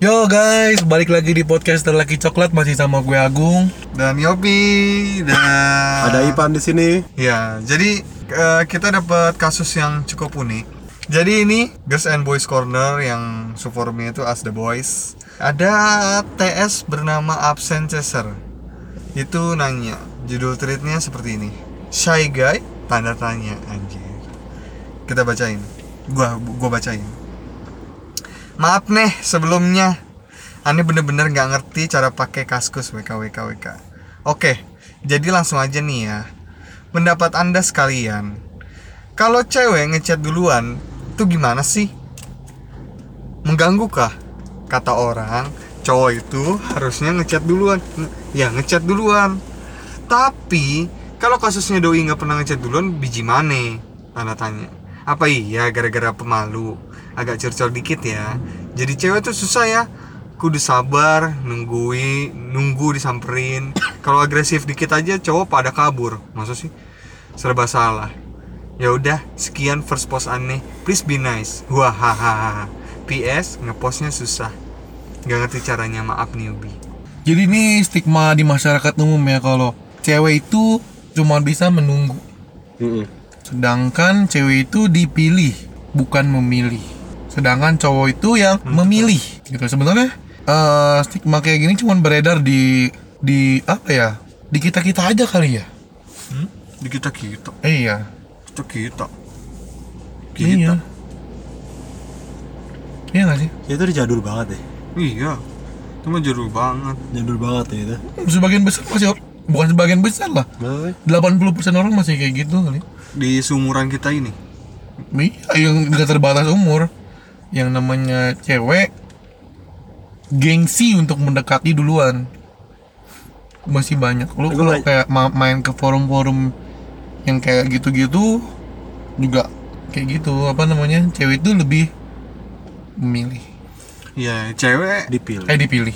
Yo guys, balik lagi di podcast Terlaki Coklat masih sama gue Agung. dan Yopi dan Ada Ipan di sini. Ya, jadi eh, kita dapat kasus yang cukup unik. Jadi ini Girls and Boys Corner yang subformnya itu As the Boys. Ada TS bernama Absent Chaser. Itu nanya, judul tweetnya seperti ini. Shy guy tanda tanya anjir. Kita bacain. Gua gua bacain. Maaf nih sebelumnya. Aneh bener-bener nggak ngerti cara pakai kaskus WKWKWK Oke, jadi langsung aja nih ya. Pendapat anda sekalian. Kalau cewek ngechat duluan Itu gimana sih? Mengganggu kah? Kata orang Cowok itu harusnya ngechat duluan. Ya ngechat duluan. Tapi Kalau kasusnya doi nggak pernah ngechat duluan Biji mana? Tanda tanya. Apa iya gara-gara pemalu Agak curcol dikit ya. Jadi cewek tuh susah ya. Kudu sabar nunggui nunggu disamperin. Kalau agresif dikit aja cowok pada kabur. Maksud sih? Serba salah. Ya udah sekian first post aneh. Please be nice. Wah hahaha ps ngepostnya susah. Nggak ngerti caranya maaf newbie. Jadi ini stigma di masyarakat umum ya kalau cewek itu cuma bisa menunggu. Sedangkan cewek itu dipilih, bukan memilih. Sedangkan cowok itu yang memilih. Gitu sebenarnya eh, stigma kayak gini cuma beredar di di apa ya? Di kita-kita aja kali ya. hmm? di kita kita Eh, iya. kita kita Iya. Iya gak sih? Ya itu jadul banget deh. iya itu mah jadul banget Jadul banget ya itu. Sebagian besar masih bukan sebagian besar lah. Maksudnya? 80% orang masih kayak gitu kali. di seumuran kita ini Iya, yang nggak terbatas umur. Yang namanya cewek gengsi untuk mendekati duluan. Masih banyak. Lu kalau kayak ma- main ke forum-forum yang kayak gitu-gitu juga kayak gitu apa namanya cewek itu lebih memilih ya cewek Dipilih. eh dipilih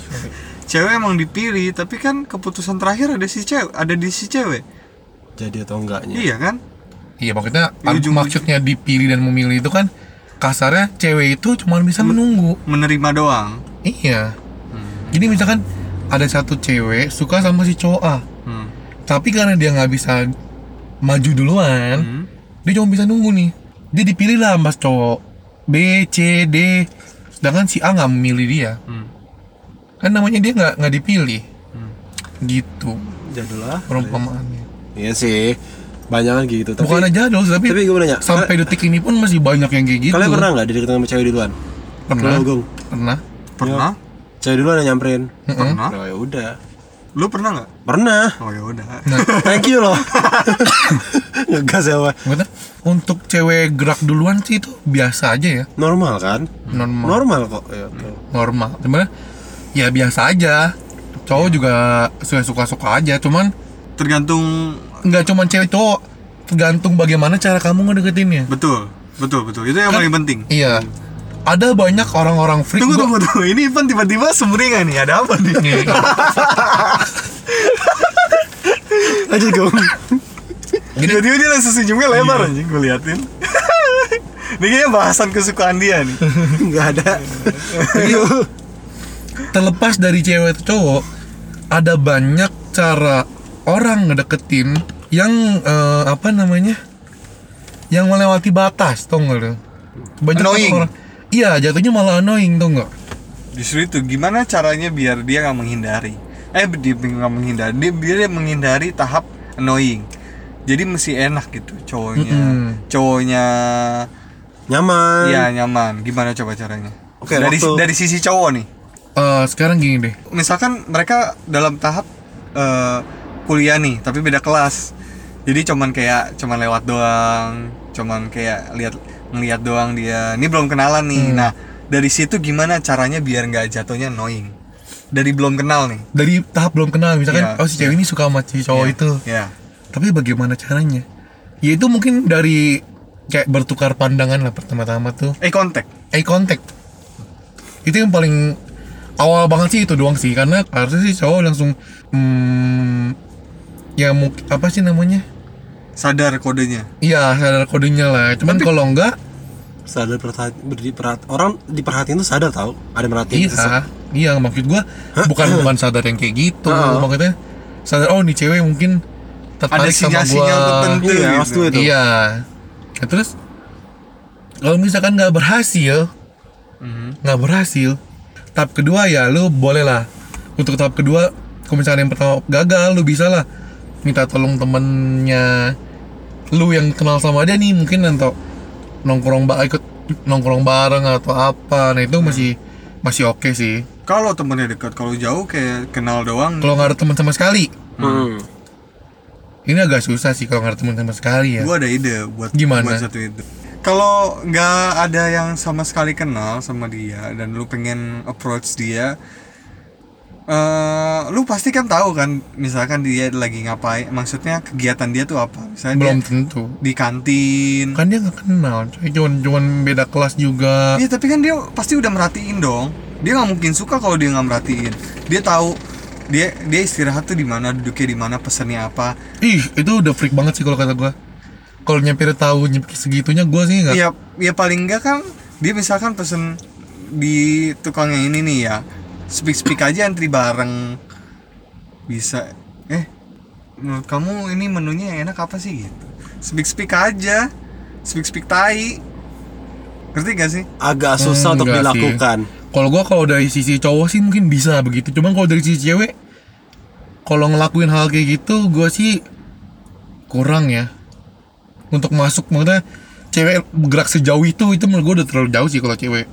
cewek emang dipilih tapi kan keputusan terakhir ada si cewek ada di si cewek Jadi atau enggaknya. iya kan iya maksudnya ujung-ujung. maksudnya dipilih dan memilih itu kan kasarnya cewek itu cuma bisa menunggu menerima doang iya jadi misalkan ada satu cewek suka sama si cowok A hmm. tapi karena dia nggak bisa maju duluan Hmm. dia cuma bisa nunggu nih dia dipilih lah mas cowok B C D sedangkan si A nggak memilih dia Hmm. kan namanya dia nggak nggak dipilih Hmm. gitu Jadul lah. perumpamaannya Iya sih. Banyak kan gitu. Tapi, bukan aja jadul tapi, tapi gue nanya. sampai detik ini pun masih banyak yang kayak gitu Kalian pernah nggak dideketin sama cewek duluan? pernah Gung, pernah pernah cewek duluan yang nyamperin. Pernah Oh ya udah. lu pernah nggak Pernah. oh ya udah nah Thank you loh. Ngegas ya, maksudnya untuk cewek gerak duluan sih itu biasa aja ya Normal kan? normal Normal kok. Ya, tuh. normal sebenarnya ya biasa aja cowok juga suka suka suka aja cuman tergantung nggak cuman cewek cowok tergantung bagaimana cara kamu ngedeketinnya. Betul betul betul. Itu yang Kan- paling penting. Iya. Ada banyak orang-orang freak tunggu gua- tunggu tunggu. Ini Ivan tiba-tiba sumringah nih. Ada apa nih? Nih, Lanjut Gung. tiba-tiba dia langsung senyumnya lebar anjing gue liatin. Ini kayaknya bahasan kesukaan dia nih. Enggak ada. terlepas dari cewek atau cowok ada banyak cara orang ngedeketin yang eh, apa namanya? Yang melewati batas tau nggak lu? Banyak Annoying. orang. Iya jatuhnya malah annoying tau nggak? Justru itu gimana caranya biar dia nggak menghindari? Eh dia nggak menghindari dia biar dia menghindari tahap annoying. Jadi mesti enak gitu cowoknya. Mm-mm. cowoknya Nyaman. iya nyaman. Gimana coba caranya? Oke, dari waktu- dari sisi cowok nih. Eh, sekarang gini deh. Misalkan mereka dalam tahap eh, kuliah nih tapi beda kelas jadi cuman kayak cuman lewat doang cuman kayak lihat ngeliat doang dia. Ini belum kenalan nih. Hmm. nah dari situ gimana caranya biar nggak jatuhnya annoying? Dari belum kenal nih. Dari tahap belum kenal misalkan Iya, oh si cewek ini suka sama si cowok Iya, itu. ya tapi bagaimana caranya? Ya itu mungkin dari kayak bertukar pandangan lah pertama-tama tuh. Eh kontak. Eye contact itu yang paling awal banget sih itu doang sih. Karena harusnya sih cowok langsung hmm, ya mungkin apa sih namanya sadar kodenya iya sadar kodenya lah cuman kalau enggak sadar perhati, orang diperhatiin tuh sadar tau ada merhatiin iya iya maksud gua bukan bukan sadar yang kayak gitu Heeh. maksudnya sadar oh nih cewek mungkin ada tertarik sama gua tertentu Iya, gitu. pasti itu. iya Nah, terus kalau misalkan nggak berhasil Mhm. nggak berhasil tahap kedua ya lu boleh lah untuk tahap kedua kalau misalkan yang pertama gagal lu bisa lah minta tolong temennya lu yang kenal sama dia nih mungkin atau nongkrong ba ikut nongkrong bareng atau apa nah itu masih masih oke sih Kalau temennya dekat, kalau jauh kayak kenal doang. kalau nggak ada teman sama sekali Hmm. ini agak susah sih kalau nggak ada teman sama sekali ya Gue ada ide buat Gimana? buat satu itu. Kalau nggak ada yang sama sekali kenal sama dia dan lu pengen approach dia, eh lu pasti kan tahu kan, misalkan dia lagi ngapain, maksudnya kegiatan dia tuh apa? Misalnya belum dia tentu di kantin. kan dia nggak kenal cuman cuman beda kelas juga Iya tapi kan dia pasti udah merhatiin dong. Dia nggak mungkin suka kalau dia nggak merhatiin. Dia tahu dia dia istirahat tuh di mana, duduknya di mana, pesannya apa. ih itu udah freak banget sih kalau kata gua kalau nyampe tahu nyampe segitunya gua sih nggak Iya, ya paling enggak kan dia misalkan pesen di tukangnya ini nih ya. Speak speak aja antri bareng. Bisa. Eh, menurut kamu ini menunya enak apa sih gitu? Speak speak aja. Speak speak tai. Ngerti gak sih? Agak susah Hmm, untuk dilakukan. Kalau gua kalau dari sisi cowok sih mungkin bisa begitu. Cuman kalau dari sisi cewek kalau ngelakuin hal kayak gitu gua sih kurang ya. Untuk masuk maksudnya cewek bergerak sejauh itu itu menurut gua udah terlalu jauh sih kalau cewek.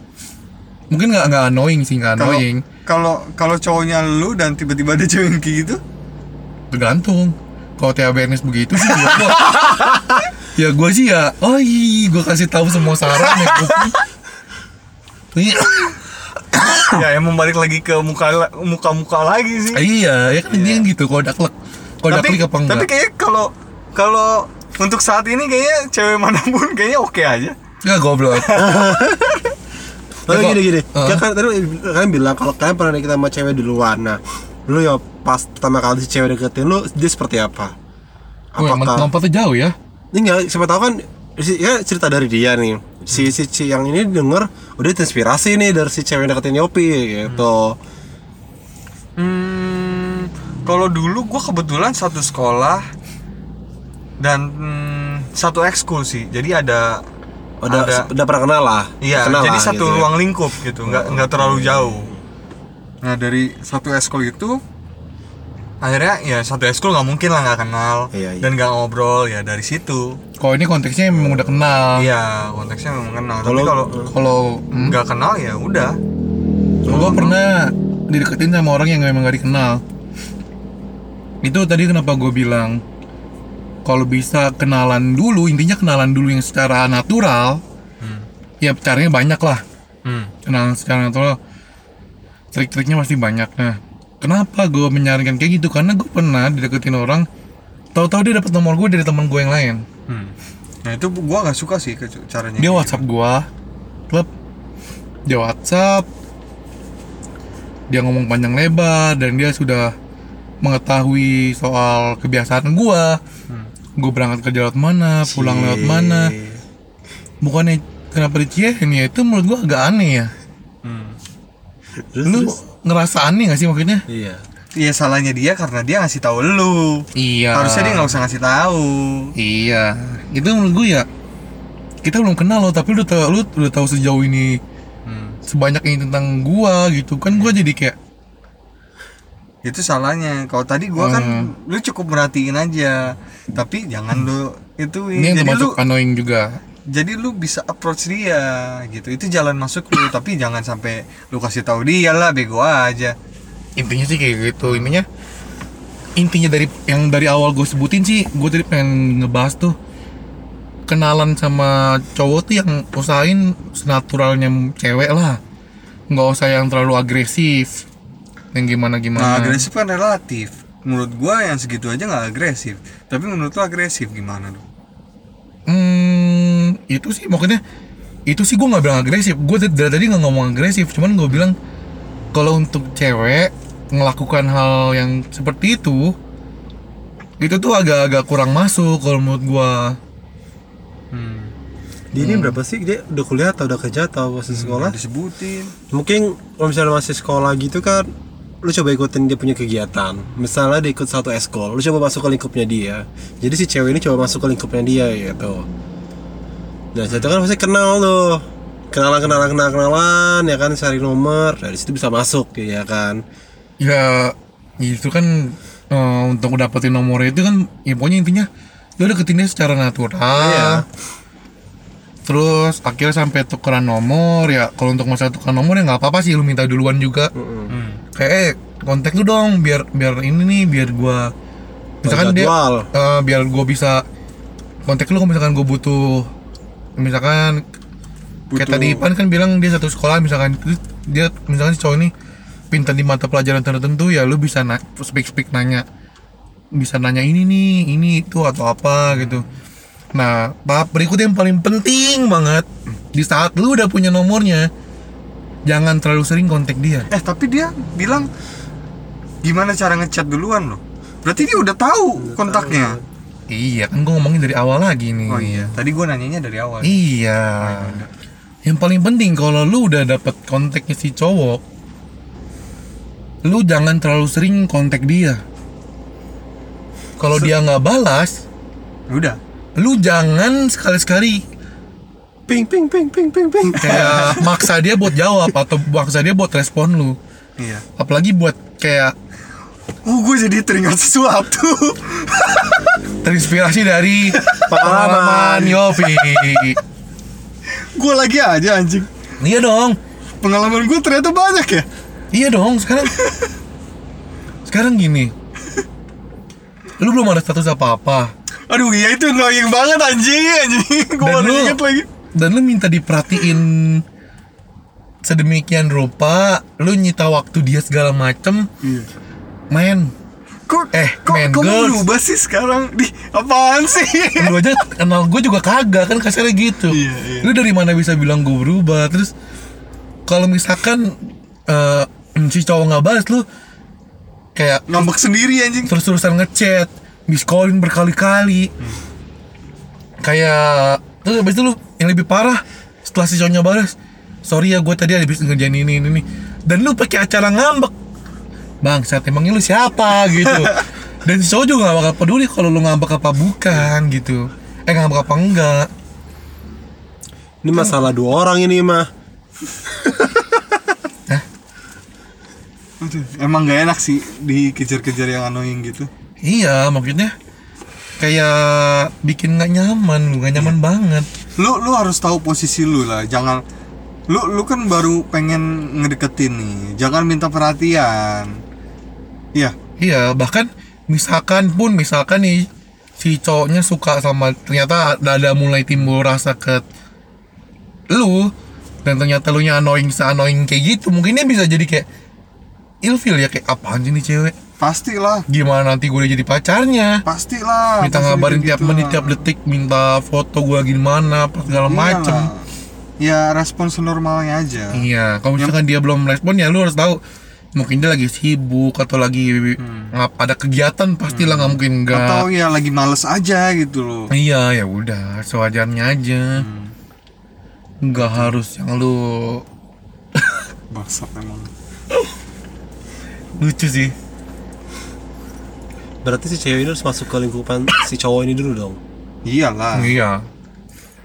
Mungkin nggak nggak annoying sih nggak annoying. Kalau kalau cowoknya lu dan tiba-tiba ada cewek kayak gitu, Tergantung. Kalau Tia Bernis begitu sih gua, gua- ya gua sih ya, oh iya, gua kasih tahu semua saran ya. Iya, ya emang balik lagi ke muka muka muka lagi sih. iya, ya kan dia gitu. Kalau daklek, kalau daklek apa enggak? tapi kayaknya kalau kalau untuk saat ini kayaknya cewek mana pun kayaknya oke aja. Enggak goblok. Oh Ya, gini gini. Ya kan tadi kalian bilang kalau kalian pernah deket sama cewek duluan. Nah, lu ya pas pertama kali si cewek deketin lu dia seperti apa? Apakah lompatnya jauh ya? ini enggak siapa tahu kan si, ya cerita dari dia nih. Si, si, si yang ini denger udah terinspirasi nih dari si cewek deketin Yopi gitu. Hmm, kalau dulu gua kebetulan satu sekolah dan hmm, satu ekskul sih. Jadi ada Udah ada udah pernah kenal lah. Iya, Kenal jadi lah, satu gitu ya. ruang lingkup gitu, nggak nggak terlalu jauh. Nah dari satu ekskul itu, akhirnya ya satu ekskul nggak mungkin lah nggak kenal Iya, iya. dan nggak ngobrol ya dari situ. Kalau ini konteksnya memang udah kenal. Iya, konteksnya memang kenal. Tapi Kalau- kalau Kalau hmm, nggak kenal ya udah. gue pernah dideketin sama orang yang memang gak dikenal. Itu tadi kenapa gue bilang kalau bisa kenalan dulu, intinya kenalan dulu yang secara natural. Hmm. Ya caranya banyak lah. Hmm. kenalan secara natural trik-triknya pasti banyak nah kenapa gue menyarankan kayak gitu karena gue pernah dideketin orang tahu-tahu dia dapat nomor gue dari teman gue yang lain Hmm. Nah itu gua nggak suka sih caranya. dia kayak WhatsApp gue klub dia WhatsApp dia ngomong panjang lebar dan dia sudah mengetahui soal kebiasaan gue Hmm. Gue berangkat kerja lewat mana pulang Cie. lewat mana bukannya kenapa diciehin ya itu menurut gue agak aneh ya. Hmm. Terus, lu terus? ngerasa aneh gak sih maksudnya Iya. Iya salahnya dia karena dia ngasih tahu lu. Iya. Harusnya dia nggak usah ngasih tahu. Iya. Itu menurut gue ya kita belum kenal lo tapi lu tahu lu udah tahu sejauh ini Hmm. sebanyak ini tentang gua gitu kan gua jadi kayak itu salahnya. Kalau tadi gua kan Hmm. lu cukup merhatiin aja. Tapi jangan lu itu ini jadi lu annoying juga. jadi lu bisa approach dia gitu. Itu jalan masuk lu tapi jangan sampai lu kasih tahu dia lah bego aja. Intinya sih kayak gitu. Intinya intinya dari yang dari awal gue sebutin sih gue tadi pengen ngebahas tuh kenalan sama cowok tuh yang usahain senaturalnya cewek lah. Nggak usah yang terlalu agresif yang gimana nah gimana agresif kan relatif. Menurut gua yang segitu aja nggak agresif. Tapi menurut lu agresif gimana lu Hmm, itu sih maksudnya itu sih gue nggak bilang agresif. Gue dari tadi nggak ngomong agresif, cuman gue bilang kalau untuk cewek melakukan hal yang seperti itu, itu tuh agak-agak kurang masuk kalau menurut gue. hmm. dia ini berapa sih? Dia udah kuliah atau udah kerja atau masih sekolah? disebutin. Mungkin kalau misalnya masih sekolah gitu kan lu coba ikutin dia punya kegiatan. Misalnya dia ikut satu eskol lu coba masuk ke lingkupnya dia. Jadi si cewek ini coba masuk ke lingkupnya dia gitu. Nah situ kan pasti kenal tuh. Kenalan kenalan kenalan kenalan ya kan cari nomor. Dari situ bisa masuk ya kan. Ya itu kan eh, untuk dapetin nomornya itu kan ya pokoknya intinya lu deketin dia secara natural. Iya. terus akhirnya sampai tukeran nomor ya kalau untuk masalah tukeran nomor ya nggak apa-apa sih lu minta duluan juga kayak eh kontak lu dong biar biar ini nih biar gua misalkan dia eh, biar gua bisa kontak lu kalau misalkan gua butuh misalkan kayak Butuh- tadi Ipan kan bilang dia satu sekolah misalkan dia misalkan si cowok ini pintar di mata pelajaran tertentu ya lu bisa na speak speak nanya bisa nanya ini nih ini itu atau apa gitu. Nah tahap berikutnya yang paling penting banget di saat lu udah punya nomornya jangan terlalu sering kontak dia. Eh tapi dia bilang gimana cara ngechat duluan loh? Berarti dia udah tahu kontaknya. iya kan gua ngomongin dari awal lagi nih. Oh iya tadi gua nanyanya dari awal. Iya. Yang paling penting kalau lu udah dapet kontaknya si cowok, lu jangan terlalu sering kontak dia. Kalau dia nggak balas, udah. lu jangan sekali-sekali ping ping ping ping ping ping. Kayak maksa dia buat jawab atau maksa dia buat respon lu. iya. Apalagi buat kayak oh gue jadi teringat sesuatu. Terinspirasi dari Pengalaman. Yopi. gue lagi aja anjing. Iya dong. pengalaman gue ternyata banyak ya? Iya dong, sekarang. Sekarang gini. Lu belum ada status apa-apa. Aduh iya itu annoying banget anjing. Anjing gue baru lu inget lagi Dan lu minta diperhatiin Sedemikian rupa Lu nyita waktu dia segala macem. Iya. Men. Kok Eh, kok man, kamu girls. berubah sih sekarang? Di apaan sih? Lu aja kenal gue juga kagak kan kasarnya gitu. Iya, iya. Lu dari mana bisa bilang gue berubah? Terus Kalau misalkan eh, Si cowok nggak balas lu Kayak ngambek sendiri anjing. terus-terusan ngechat, miss calling berkali-kali. Kayak terus habis itu lu yang lebih parah setelah si cowoknya balas, sorry ya gue tadi habis ngerjain ini ini ini. Dan lu pakai acara ngambek. Bang, saat emangnya lu siapa gitu. Dan si cowok juga gak bakal peduli kalau lu ngambek apa bukan gitu. Eh ngambek apa enggak. ini masalah dua orang ini mah Aduh, emang gak enak sih dikejar-kejar yang annoying gitu Iya, maksudnya kayak bikin nggak nyaman, nggak nyaman banget. Lu lu harus tahu posisi lu lah. Jangan lu lu kan baru pengen ngedeketin nih. Jangan minta perhatian. Iya. Iya, bahkan misalkan pun misalkan nih si cowoknya suka sama ternyata ada, ada mulai timbul rasa ke lu dan ternyata lu nya annoying se annoying kayak gitu mungkin dia bisa jadi kayak ilfil ya kayak apaan sih nih cewek pastilah gimana nanti gue udah jadi pacarnya pastilah minta pasti ngabarin kayak tiap gitu menit lah. tiap detik minta foto gue gimana apa segala Iyalah. macem ya respon senormalnya aja Iya, kalau misalkan dia belum respon ya lu harus tahu mungkin dia lagi sibuk atau lagi ngap ada kegiatan pastilah nggak mungkin enggak. Hmm. atau ya lagi males aja gitu loh Iya, ya udah, sewajarnya aja. Hmm. Nggak harus yang lu bangsat emang lucu sih. Berarti si cewek ini harus masuk ke lingkupan si cowok ini dulu dong? Iyalah. Iya.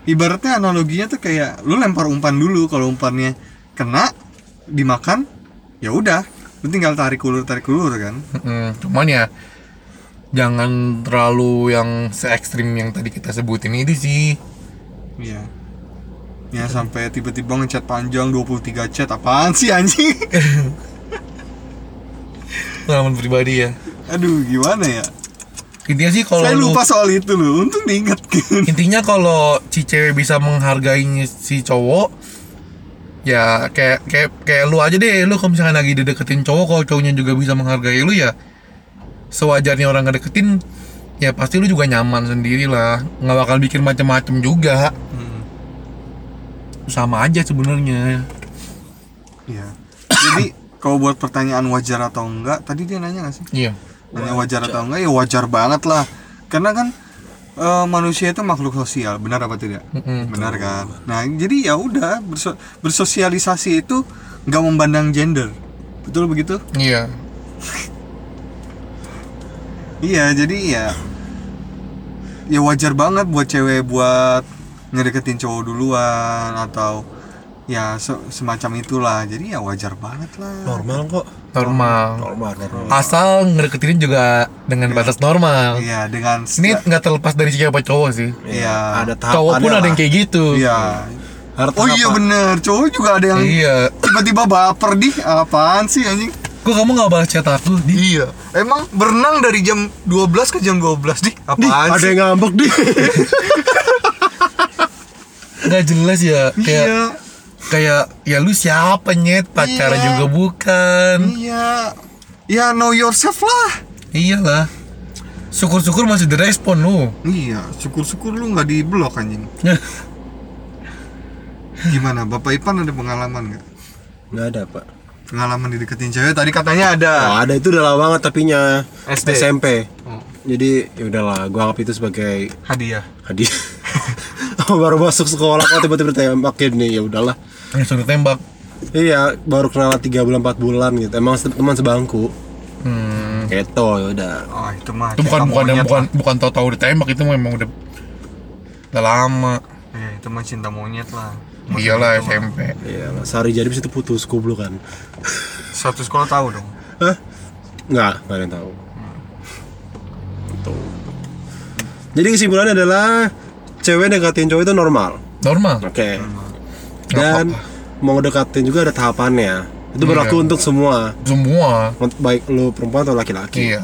ibaratnya analoginya tuh kayak lu lempar umpan dulu kalau umpannya kena dimakan ya udah. Lu tinggal tarik ulur tarik ulur kan? Mm, cuman ya jangan terlalu yang se ekstrim yang tadi kita sebutin itu sih. iya. Ya sampai tiba-tiba ngechat panjang 23 chat apaan sih anjing? Pengalaman pribadi ya. Aduh gimana ya? Intinya sih kalau saya lu lupa soal itu loh untung diingat kan intinya kalau si cewek bisa menghargai si cowok ya kayak kayak kayak lu aja deh. Lu kalau misalkan lagi dideketin cowok kalau cowoknya juga bisa menghargai lu ya sewajarnya orang ngedeketin ya pasti lu juga nyaman sendiri lah. Nggak bakal bikin macam-macam juga. Hmm, sama aja sebenarnya. Iya. Jadi kalau buat pertanyaan wajar atau enggak tadi dia nanya gak sih? Iya nanya wajar atau enggak ya wajar banget lah karena kan eh, manusia itu makhluk sosial, benar apa tidak? Mm-mm. Benar kan? Nah, jadi ya udah berso- bersosialisasi itu nggak memandang gender. Betul begitu? Iya. Iya, jadi ya ya wajar banget buat cewek buat ngedeketin cowok duluan atau ya se- semacam itulah. Jadi ya wajar banget lah. normal kok Normal. normal normal Asal ngedeketin juga dengan batas normal. Iya, dengan Ini nggak terlepas dari siapa cowok sih. Iya. ada Cowok pun ada yang kayak gitu. Iya. Ada Oh iya bener, cowok juga ada yang Iya. tiba-tiba baper di apaan sih anjing? Kok kamu nggak balas chat aku? Di Iya. Emang berenang dari jam 12 ke jam 12 di Di, apaan ada sih? yang ngambek di nggak jelas ya. Kayak Iya. Kayak ya lu siapa nyet pacaran Iya. juga bukan. Iya. Ya know yourself lah. Iyalah. Syukur-syukur masih direspon lu. Iya, syukur-syukur lu nggak di blok anjing. Gimana, Bapak Ipan ada pengalaman nggak? nggak ada pak Pengalaman dideketin cewek tadi katanya ada. oh, ada itu udah lama banget tapi nya SD. SMP Oh, jadi ya udahlah gua anggap itu sebagai hadiah. hadiah baru masuk sekolah kok tiba-tiba tembakin nih ya udahlah Langsung ditembak. iya baru kenal tiga bulan empat bulan gitu emang se- teman sebangku Hmm. gitu ya udah Oh, itu mah. Itu bukan cinta bukan yang monyet bukan lah. bukan tahu-tahu ditembak itu memang udah udah lama. Iya, itu mah cinta monyet lah. Iyalah Maksudnya itu mah. SMP. iya lah sehari jadi bisa putus goblok kan Satu sekolah tahu dong. Hah? nggak nggak ada yang tahu jadi kesimpulannya adalah cewek deketin cowok itu normal Normal. oke Nggak dan apa-apa. mau deketin juga ada tahapannya itu berlaku Iya. untuk semua Semua. baik lu perempuan atau laki-laki Iya.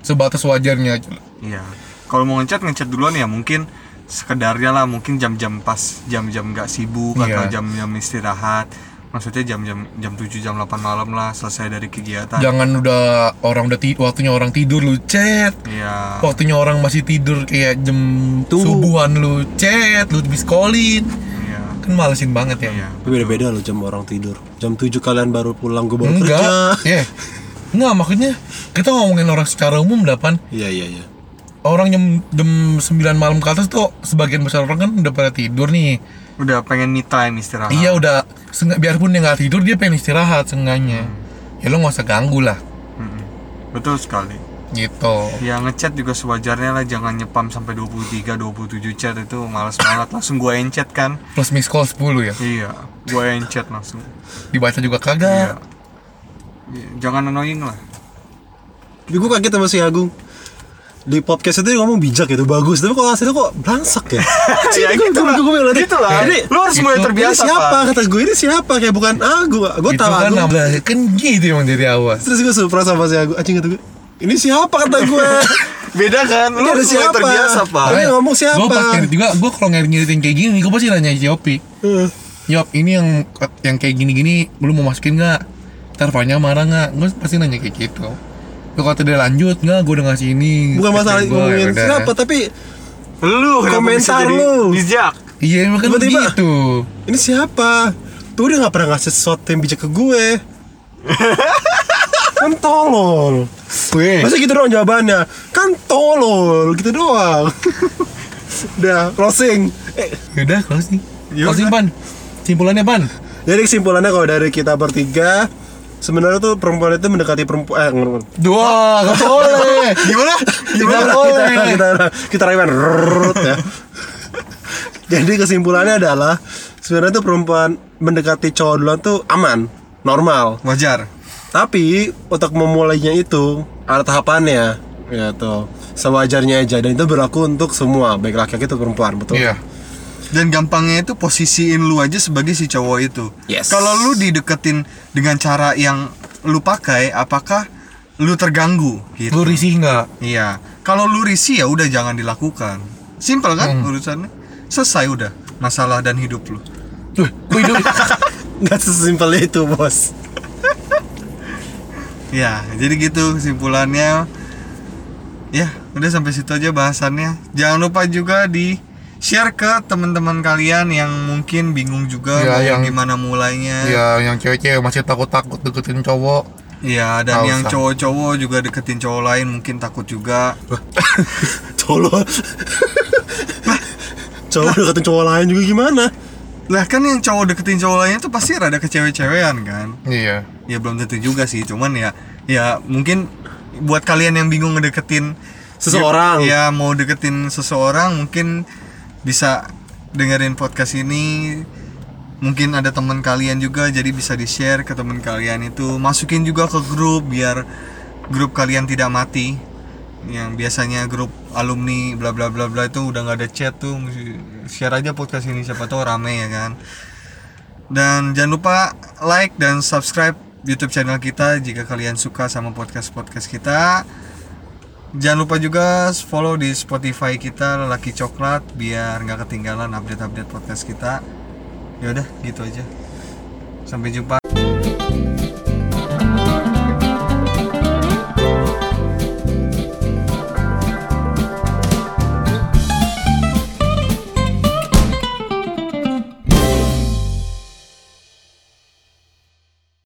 Sebatas wajarnya aja. Iya. Kalau mau ngechat ngechat duluan ya mungkin sekedarnya lah mungkin jam-jam pas jam-jam nggak sibuk atau Iya. jam-jam istirahat. Maksudnya jam-jam jam 7 jam 8 malam lah selesai dari kegiatan. Jangan udah orang udah ti- waktunya orang tidur lu chat. Iya. Waktunya orang masih tidur kayak jam Tunggu. subuhan lu chat, lu biskolin. Iya. Kan malesin banget ya. Iya. beda-beda loh jam orang tidur jam 7 kalian baru pulang gue baru Enggak. kerja Ya. Enggak, maksudnya kita ngomongin orang secara umum dapan iya iya iya orang jam jam 9 malam ke atas tuh sebagian besar orang kan udah pada tidur nih. Udah pengen me time istirahat. Iya udah biarpun dia nggak tidur dia pengen istirahat seenggaknya. Ya lo nggak usah ganggu lah Mm-mm. Betul sekali. Gitu. Ya ngechat juga sewajarnya lah jangan nyepam sampai 23 27 chat itu males banget langsung gua encet kan. Plus miss call 10 ya. Iya, gua encet langsung. Dibaca juga Iya. kagak. Iya, Jangan annoying lah. tapi gue kaget sama si Agung di podcast itu dia ngomong bijak gitu bagus tapi kok hasilnya kok belangsak ya Ya, gitu lah. Gitu lah. Ini- Lu harus mulai ini terbiasa, siapa Pak. kata gue ini siapa kayak bukan Agung gue itu tahu kan kan gitu emang dari awal. terus gue surprise sama si Agung anjing kata gue ini siapa kata gue Beda kan? Lu Ini ada siapa? terbiasa, Pak. Ini ngomong siapa? Gue pas ngedit juga, gue kalau ngedit-ngeditin kayak gini, gue pasti nanya Yopi. Eh, Yop, ini yang yang kayak gini-gini, lu mau masukin nggak? Ntar Fanya marah nggak? Gue pasti nanya kayak gitu. Lu kata dia lanjut nggak? Gue udah ngasih ini. bukan masalah ngomongin ya siapa tapi Lu Komentar lu. Bijak. Iya emang kan Tiba-tiba. gitu. ini siapa tuh dia nggak pernah ngasih sesuatu yang bijak ke gue kan tolol Weh. masa gitu doang jawabannya kan tolol gitu doang udah closing eh, Yaudah closing. Ya Closing udah. pan. Simpulannya pan. jadi kesimpulannya kalau dari kita bertiga sebenarnya tuh perempuan itu mendekati perempuan eh, nggak- Dua, nggak boleh. Gimana? kita Nggak kita boleh. kita kita rewind Rrrrt, ya. jadi kesimpulannya adalah sebenarnya tuh perempuan mendekati cowok duluan tuh aman normal Wajar. Tapi untuk memulainya itu ada tahapannya gitu sewajarnya aja dan itu berlaku untuk semua baik laki-laki atau perempuan betul Iya. Dan gampangnya itu posisiin lu aja sebagai si cowok itu. Yes. Kalau lu dideketin dengan cara yang lu pakai, apakah lu terganggu? Gitu. Lu risih nggak? Iya. Kalau lu risih ya udah jangan dilakukan. Simpel kan Hmm. urusannya? Selesai udah masalah dan hidup lu. Tuh, gue hidup. nggak sesimpel itu bos Ya, jadi gitu kesimpulannya. Ya, udah sampai situ aja bahasannya. Jangan lupa juga di share ke teman-teman kalian yang mungkin bingung juga Ya, mau yang- gimana mulainya. ya, yang cewek-cewek masih takut-takut deketin cowok. Iya, dan Nggak yang cowok-cowok juga deketin cowok lain mungkin takut juga. tolol cowok deketin cowok lain juga gimana Lah kan yang cowok deketin cowok lainnya tuh pasti rada kecewe-cewean kan. Iya. Ya belum tentu juga sih, cuman ya ya mungkin buat kalian yang bingung ngedeketin Seseorang. Ya, ya mau deketin seseorang mungkin bisa dengerin podcast ini mungkin ada teman kalian juga jadi bisa di share ke teman kalian itu masukin juga ke grup biar grup kalian tidak mati yang biasanya grup alumni bla bla bla bla itu udah nggak ada chat tuh share aja podcast ini siapa tahu rame ya kan dan jangan lupa like dan subscribe YouTube channel kita jika kalian suka sama podcast podcast kita Jangan lupa juga follow di Spotify kita Lelaki Coklat biar nggak ketinggalan update-update podcast kita. Ya udah, gitu aja. Sampai jumpa.